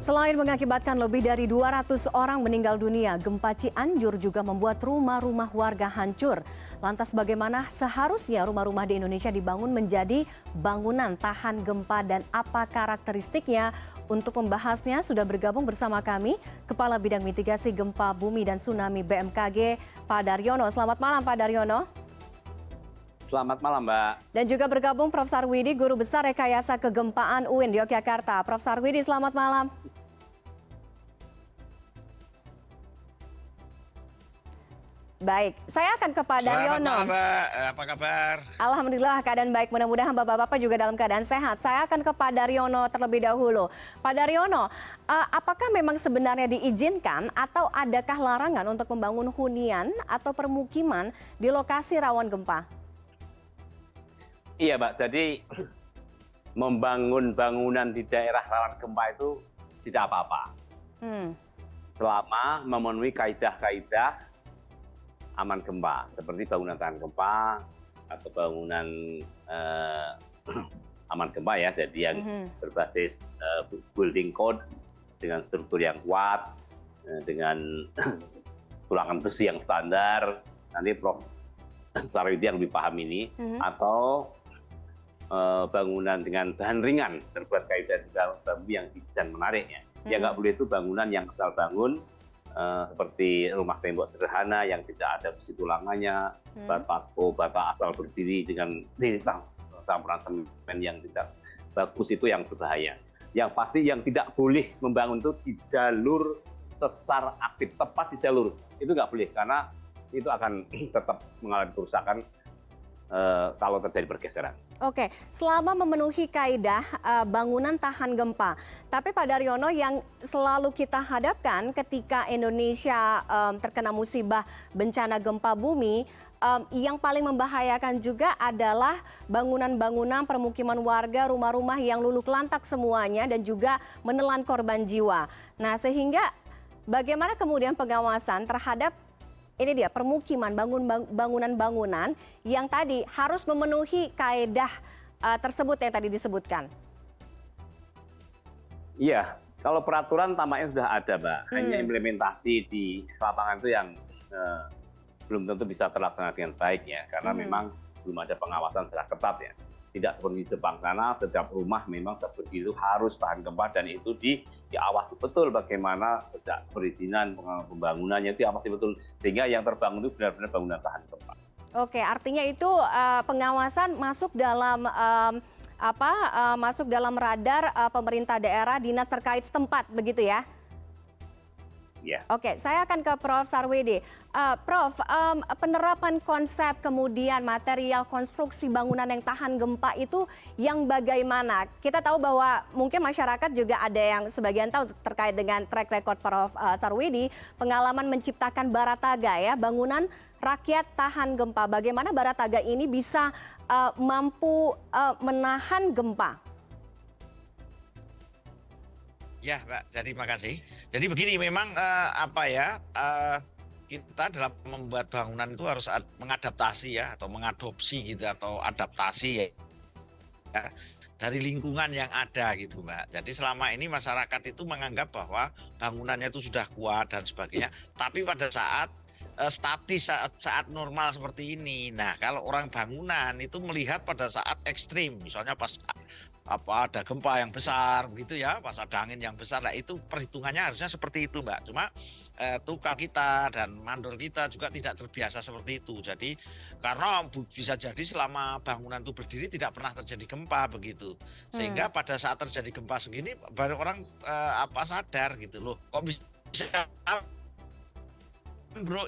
Selain mengakibatkan lebih dari 200 orang meninggal dunia, gempa Cianjur juga membuat rumah-rumah warga hancur. Lantas bagaimana seharusnya rumah-rumah di Indonesia dibangun menjadi bangunan tahan gempa dan apa karakteristiknya? Untuk membahasnya sudah bergabung bersama kami Kepala Bidang Mitigasi Gempa Bumi dan Tsunami BMKG, Pak Daryono. Selamat malam Pak Daryono. Selamat malam, Mbak. Dan juga bergabung Prof. Sarwidi, Guru Besar Rekayasa Kegempaan UIN Yogyakarta. Prof. Sarwidi, selamat malam. Baik, saya akan ke Pak malam, Mbak. Eh, Apa kabar? Alhamdulillah keadaan baik. Mudah-mudahan Bapak-Bapak juga dalam keadaan sehat. Saya akan ke Pak Daryono terlebih dahulu. Pak Daryono, eh, apakah memang sebenarnya diizinkan atau adakah larangan untuk membangun hunian atau permukiman di lokasi rawan gempa? Iya, Mbak. Jadi membangun bangunan di daerah rawan gempa itu tidak apa-apa. Hmm. Selama memenuhi kaidah-kaidah aman gempa, seperti bangunan tahan gempa atau bangunan eh, aman gempa ya, jadi yang Mhm. berbasis eh, building code dengan struktur yang kuat, eh, dengan tulangan besi yang standar. Nanti Prof. Sarwidi yang lebih paham ini. Mhm. Atau eh, bangunan dengan bahan ringan terbuat kayu dan bambu yang isi dan menariknya. Ya Hmm. nggak boleh itu bangunan yang asal bangun eh, seperti rumah tembok sederhana yang tidak ada besi tulangannya, Hmm. bataku, bata asal berdiri dengan campuran semen yang tidak bagus itu yang berbahaya. Yang pasti yang tidak boleh membangun itu di jalur sesar aktif tepat di jalur itu nggak boleh karena itu akan tetap mengalami kerusakan eh, kalau terjadi pergeseran. Oke, selama memenuhi kaidah eh, bangunan tahan gempa. Tapi Pak Daryono yang selalu kita hadapkan ketika Indonesia em, terkena musibah bencana gempa bumi, em, yang paling membahayakan juga adalah bangunan-bangunan permukiman warga, rumah-rumah yang luluh lantak semuanya dan juga menelan korban jiwa. Nah, sehingga bagaimana kemudian pengawasan terhadap ini dia permukiman bangun bangunan-bangunan yang tadi harus memenuhi kaedah uh, tersebut yang tadi disebutkan. Iya, kalau peraturan tampaknya sudah ada, Mbak. Hanya Hmm. implementasi di lapangan itu yang eh, belum tentu bisa terlaksana dengan baik ya, karena Hmm. memang belum ada pengawasan secara ketat ya. Tidak seperti Jepang karena setiap rumah memang seperti itu harus tahan gempa dan itu di diawasi betul bagaimana sejak perizinan pembangunannya itu diawasi betul sehingga yang terbangun itu benar-benar bangunan tahan gempa. Oke, artinya itu uh, pengawasan masuk dalam um, apa? uh, masuk dalam radar uh, pemerintah daerah, dinas terkait setempat, begitu ya? Ya. Oke, saya akan ke Prof. Sarwedi. Uh, Prof, penerapan konsep kemudian material konstruksi bangunan yang tahan gempa itu yang bagaimana? Kita tahu bahwa mungkin masyarakat juga ada yang sebagian tahu terkait dengan track record Prof. uh, Sarwedi, pengalaman menciptakan barataga ya, bangunan rakyat tahan gempa. Bagaimana barataga ini bisa uh, mampu menahan gempa? Ya, Mbak. Jadi makasih. Jadi begini, memang eh, apa ya? eh, kita dalam membuat bangunan itu harus ad- mengadaptasi ya, atau mengadopsi gitu, atau adaptasi ya, ya, dari lingkungan yang ada gitu, Mbak. Jadi selama ini masyarakat itu menganggap bahwa bangunannya itu sudah kuat dan sebagainya. Tapi pada saat eh, statis saat, saat normal seperti ini, nah kalau orang bangunan itu melihat pada saat ekstrim, misalnya pas apa ada gempa yang besar begitu ya pas ada angin yang besar. Nah itu perhitungannya harusnya seperti itu mbak. Cuma eh, tukang kita dan mandor kita juga tidak terbiasa seperti itu. Jadi karena bisa jadi selama bangunan itu berdiri tidak pernah terjadi gempa begitu. Sehingga pada saat terjadi gempa segini baru orang eh, apa sadar gitu loh. Kok bisa bro?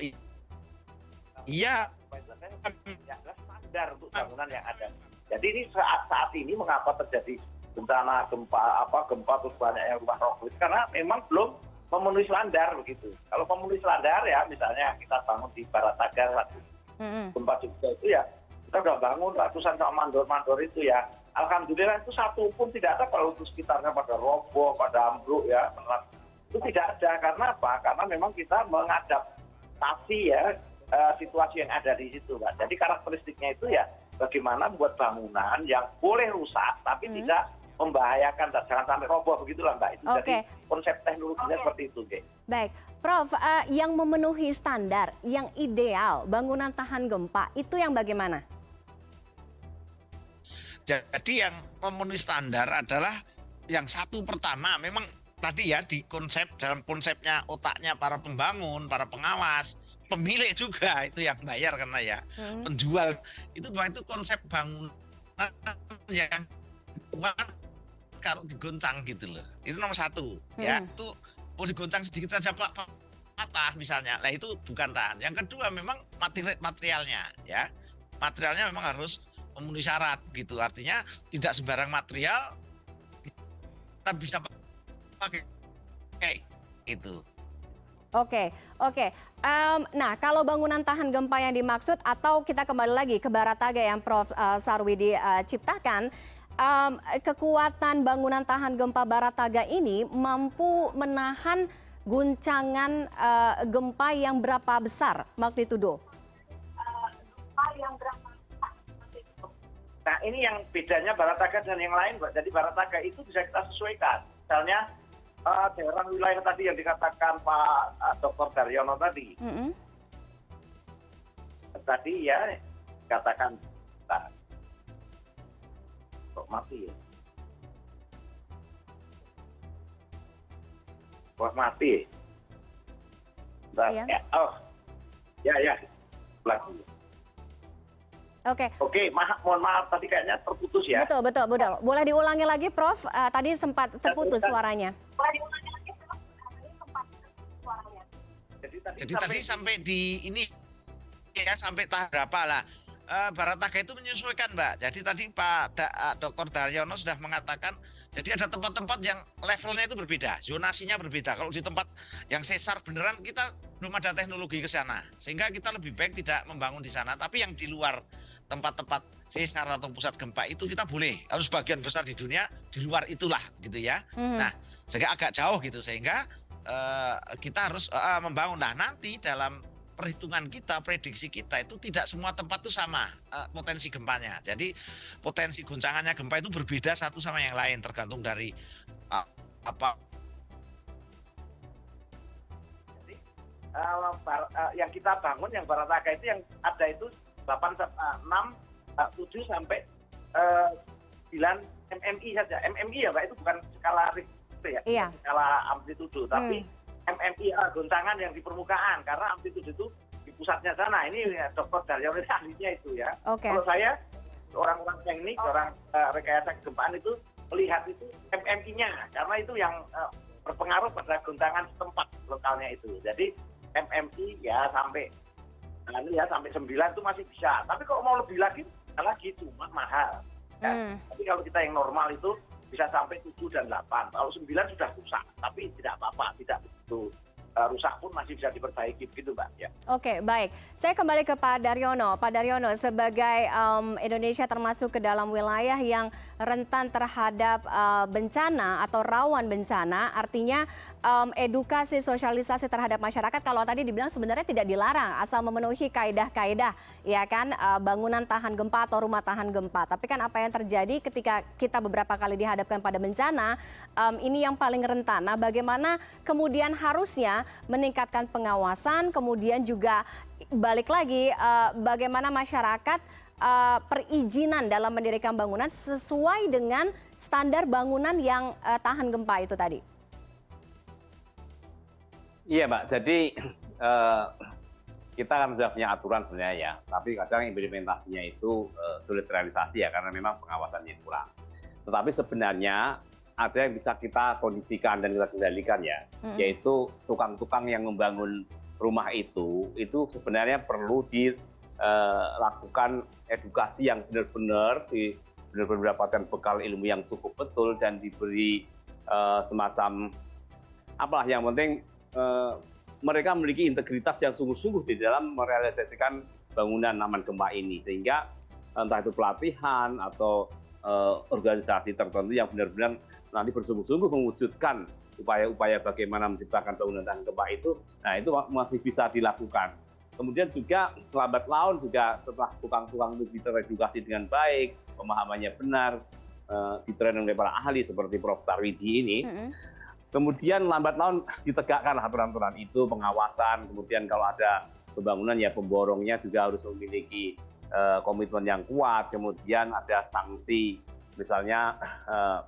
Iya. Yang adalah standar untuk bangunan yang ada. Jadi ini saat saat ini mengapa terjadi bencana gempa apa gempa terus banyak yang rumah roboh karena memang belum memenuhi standar begitu. Kalau memenuhi standar ya misalnya kita bangun di Barataga waktu Mm-mm. gempa juga itu ya kita udah bangun ratusan sama mandor-mandor itu ya. Alhamdulillah itu satu pun tidak ada kalau itu sekitarnya pada roboh, pada ambruk ya. Itu tidak ada karena apa? Karena memang kita mengadaptasi ya eh, situasi yang ada di situ, Pak. Jadi karakteristiknya itu ya bagaimana membuat bangunan yang boleh rusak tapi Hmm. tidak membahayakan jangan sampai roboh begitulah mbak itu Oke. jadi konsep teknologinya seperti itu Oke. Baik, Prof, eh, yang memenuhi standar, yang ideal bangunan tahan gempa itu yang bagaimana? Jadi yang memenuhi standar adalah yang satu pertama memang tadi ya di konsep dalam konsepnya otaknya para pembangun, para pengawas, pemilik juga itu yang bayar karena ya Hmm. penjual itu bahwa itu konsep bangunan yang kuat kalau digoncang gitu loh. Itu nomor satu ya Hmm. itu mau digoncang sedikit saja pak pak- patah misalnya. Nah itu bukan tahan. Yang kedua memang materi materialnya ya materialnya memang harus memenuhi syarat gitu. Artinya tidak sembarang material kita bisa pakai kayak itu. Oke, oke. Nah, kalau bangunan tahan gempa yang dimaksud atau kita kembali lagi ke Barataga yang Prof. eh, Sarwidi eh, ciptakan, kekuatan bangunan tahan gempa Barataga ini mampu menahan guncangan eh, gempa yang berapa besar magnitudo? Nah ini yang bedanya Barataga dan yang lain, Mbak. Jadi Barataga itu bisa kita sesuaikan. Misalnya daerah wilayah tadi yang dikatakan Pak eh, Dr. Daryono tadi, tadi ya katakan nah, kok mati ya? Kok mati? Bentar, Iya. ya, oh, ya ya, lagi. Oke, Oke, maaf, mohon maaf tadi kayaknya terputus ya. betul, betul, betul. Boleh diulangi lagi, Prof? Eh, tadi sempat terputus suaranya. Jadi tadi, Jadi tadi sampai di ini ya sampai tahap berapa lah? Eh, Barataga itu menyesuaikan, Mbak. Jadi tadi Pak Da- eh, Dr. Daryono sudah mengatakan, jadi ada tempat-tempat yang levelnya itu berbeda, zonasinya berbeda. Kalau di tempat yang sesar beneran kita belum ada teknologi ke sana, sehingga kita lebih baik tidak membangun di sana. Tapi yang di luar tempat-tempat sesar atau pusat gempa itu kita boleh. Harus bagian besar di dunia di luar itulah, gitu ya Mhm. Nah, sehingga agak jauh gitu sehingga eh, kita harus eh, membangun nah nanti dalam perhitungan kita prediksi kita itu tidak semua tempat itu sama eh, potensi gempanya jadi potensi goncangannya gempa itu berbeda satu sama yang lain tergantung dari eh, apa eh, bar- eh, yang kita bangun yang Barataga itu yang ada itu 8 sa- eh, 6 eh, 7 sampai eh, 9 MMI saja. MMI ya Pak itu bukan skala Richter ya. Iya. Skala amplitudo tapi MMI eh, goncangan yang di permukaan karena amplitudo itu di pusatnya sana. Ini ya, Dr. Daryono ahlinya itu ya. Kalau saya orang-orang teknik, orang eh, rekayasa kegempaan itu melihat itu MMI-nya karena itu yang berpengaruh pada goncangan setempat lokalnya itu. Jadi MMI ya sampai nah, ini ya sampai 9 itu masih bisa. Tapi kalau mau lebih lagi, lagi cuma mahal. Ya. Hmm. Tapi kalau kita yang normal itu bisa sampai 7 dan 8. Kalau 9 sudah rusak, tapi tidak apa-apa, tidak begitu eh, rusak pun masih bisa diperbaiki begitu, Mbak. Ya. Oke, baik. Saya kembali ke Pak Daryono. Pak Daryono, sebagai em, Indonesia termasuk ke dalam wilayah yang rentan terhadap eh, bencana atau rawan bencana, artinya em, edukasi sosialisasi terhadap masyarakat kalau tadi dibilang sebenarnya tidak dilarang asal memenuhi kaedah-kaedah, ya kan, eh, bangunan tahan gempa atau rumah tahan gempa. Tapi kan apa yang terjadi ketika kita beberapa kali dihadapkan pada bencana, em, ini yang paling rentan. Nah, bagaimana kemudian harusnya meningkatkan pengawasan, kemudian juga balik lagi eh, bagaimana masyarakat eh, perizinan dalam mendirikan bangunan sesuai dengan standar bangunan yang eh, tahan gempa itu tadi. Iya, Mbak. Jadi eh, kita kan sudah punya aturan sebenarnya ya, tapi kadang implementasinya itu eh, sulit realisasi ya karena memang pengawasannya kurang. Tetapi sebenarnya ada yang bisa kita kondisikan dan kita kendalikan ya, Mm-mm. yaitu tukang-tukang yang membangun rumah itu, itu sebenarnya perlu dilakukan edukasi yang benar-benar di benar-benar mendapatkan bekal ilmu yang cukup betul dan diberi eh, semacam apalah yang penting eh, mereka memiliki integritas yang sungguh-sungguh di dalam merealisasikan bangunan aman gempa ini sehingga entah itu pelatihan atau eh, organisasi tertentu yang benar-benar nanti bersungguh-sungguh mewujudkan upaya-upaya bagaimana menciptakan bangunan tahan gempa itu, nah itu masih bisa dilakukan. Kemudian juga selambat laun juga setelah tukang-tukang itu teredukasi dengan baik, pemahamannya benar, uh, oleh para ahli seperti Prof. Sarwidi ini, Mm -hmm. Kemudian lambat laun ditegakkan aturan-aturan itu, pengawasan, kemudian kalau ada pembangunan ya pemborongnya juga harus memiliki uh, komitmen yang kuat, kemudian ada sanksi, misalnya uh,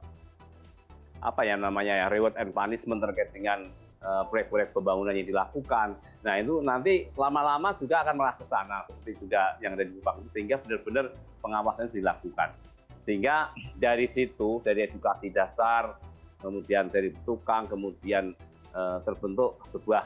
apa ya namanya ya reward and punishment terkait dengan proyek-proyek pembangunan yang dilakukan. Nah itu nanti lama-lama juga akan mengarah ke sana seperti juga yang ada di Jepang sehingga benar-benar pengawasan dilakukan. Sehingga dari situ dari edukasi dasar, kemudian dari tukang, kemudian uh, terbentuk sebuah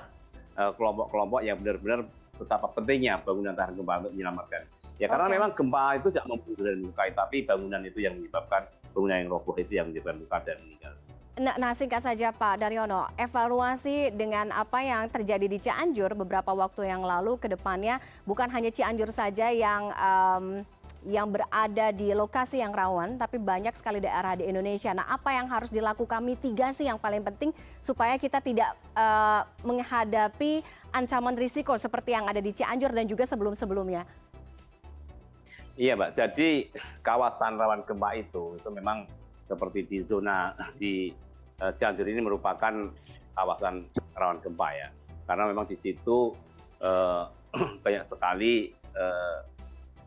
kelompok-kelompok uh, yang benar-benar betapa pentingnya bangunan tahan gempa untuk menyelamatkan. Ya karena okay. memang gempa itu tidak membunuh dan melukai, tapi bangunan itu yang menyebabkan bangunan yang roboh itu yang menyebabkan luka dan meninggal. Nah, nah singkat saja Pak Daryono, evaluasi dengan apa yang terjadi di Cianjur beberapa waktu yang lalu ke depannya bukan hanya Cianjur saja yang um, yang berada di lokasi yang rawan, tapi banyak sekali daerah di Indonesia. Nah, apa yang harus dilakukan mitigasi yang paling penting supaya kita tidak uh, menghadapi ancaman risiko seperti yang ada di Cianjur dan juga sebelum-sebelumnya? Iya, Mbak. Jadi kawasan rawan gempa itu itu memang seperti di zona di Cianjur ini merupakan kawasan rawan gempa ya, karena memang di situ eh, banyak sekali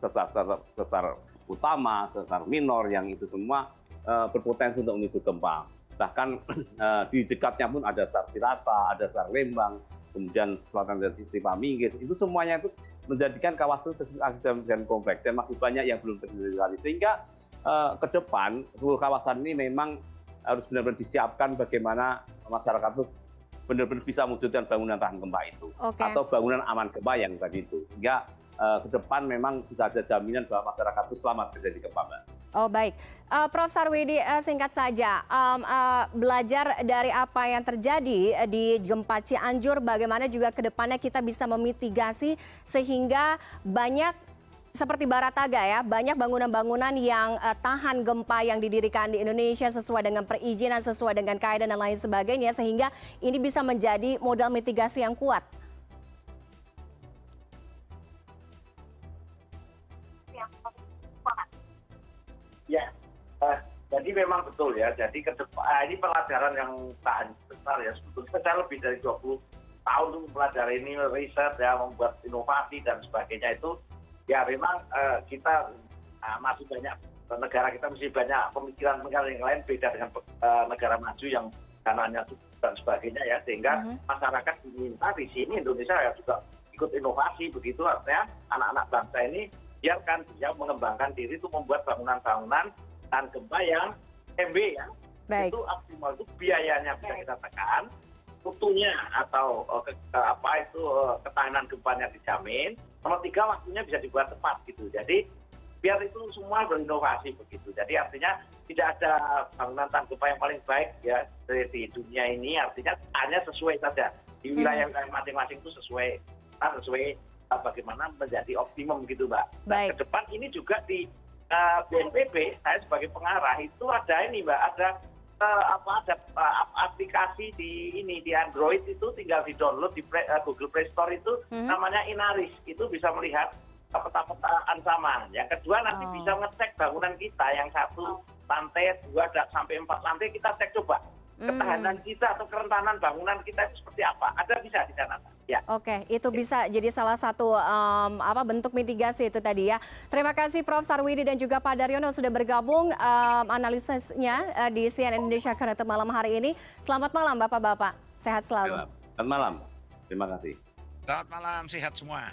sesar, sesar, sesar utama, sesar minor yang itu semua eh, berpotensi untuk memicu gempa. Bahkan eh, di dekatnya pun ada sar Tirata, ada sar Lembang, kemudian selatan dari sisi Paminggis, itu semuanya itu menjadikan kawasan sesuatu dan kompleks dan masih banyak yang belum terrealisasi sehingga eh, ke depan seluruh kawasan ini memang harus benar-benar disiapkan bagaimana masyarakat itu benar-benar bisa mewujudkan bangunan tahan gempa itu okay. atau bangunan aman gempa yang tadi itu sehingga uh, ke depan memang bisa ada jaminan bahwa masyarakat itu selamat terjadi gempa mbak. Oh baik, uh, Prof Sarwidi uh, singkat saja um, uh, belajar dari apa yang terjadi di gempa Cianjur, bagaimana juga ke depannya kita bisa memitigasi sehingga banyak seperti Barataga ya, banyak bangunan-bangunan yang uh, tahan gempa yang didirikan di Indonesia sesuai dengan perizinan, sesuai dengan kaedah dan lain sebagainya, sehingga ini bisa menjadi modal mitigasi yang kuat. Ya, uh, jadi memang betul ya. Jadi ke depan, uh, ini pelajaran yang tahan besar ya. Sebetulnya saya lebih dari 20 tahun untuk mempelajari ini, riset ya, membuat inovasi dan sebagainya itu ya memang uh, kita uh, masih banyak negara kita masih banyak pemikiran-pemikiran yang lain beda dengan uh, negara maju yang dananya dan sebagainya ya sehingga uh -huh. masyarakat diminta di sini Indonesia ya juga ikut inovasi begitu artinya anak-anak bangsa ini biarkan dia mengembangkan diri itu membuat bangunan-bangunan dan gempa yang MB ya Baik. itu optimal itu biayanya bisa kita tekan mutunya atau uh, ke, uh, apa itu uh, ketahanan gempanya dijamin. Nomor tiga waktunya bisa dibuat tepat gitu. Jadi biar itu semua berinovasi begitu. Jadi artinya tidak ada bangunan tahan gempa yang paling baik ya di dunia ini. Artinya hanya sesuai saja di wilayah wilayah masing-masing itu sesuai nah, sesuai bagaimana menjadi optimum gitu, mbak. Nah, ke depan ini juga di uh, BNPB saya sebagai pengarah itu ada ini mbak ada apa ada aplikasi di ini di Android itu tinggal di download di Google Play Store itu hmm. namanya Inaris itu bisa melihat peta-peta ancaman. Yang kedua nanti oh. bisa ngecek bangunan kita yang satu lantai dua sampai empat lantai kita cek coba ketahanan kita atau kerentanan bangunan kita itu seperti apa ada bisa di sana ya. Oke itu bisa jadi salah satu um, apa bentuk mitigasi itu tadi ya. Terima kasih Prof. Sarwidi dan juga Pak Daryono sudah bergabung um, analisisnya uh, di CNN Indonesia Connected malam hari ini. Selamat malam bapak-bapak. Sehat selalu. Selamat malam. Terima kasih. Selamat malam sehat semua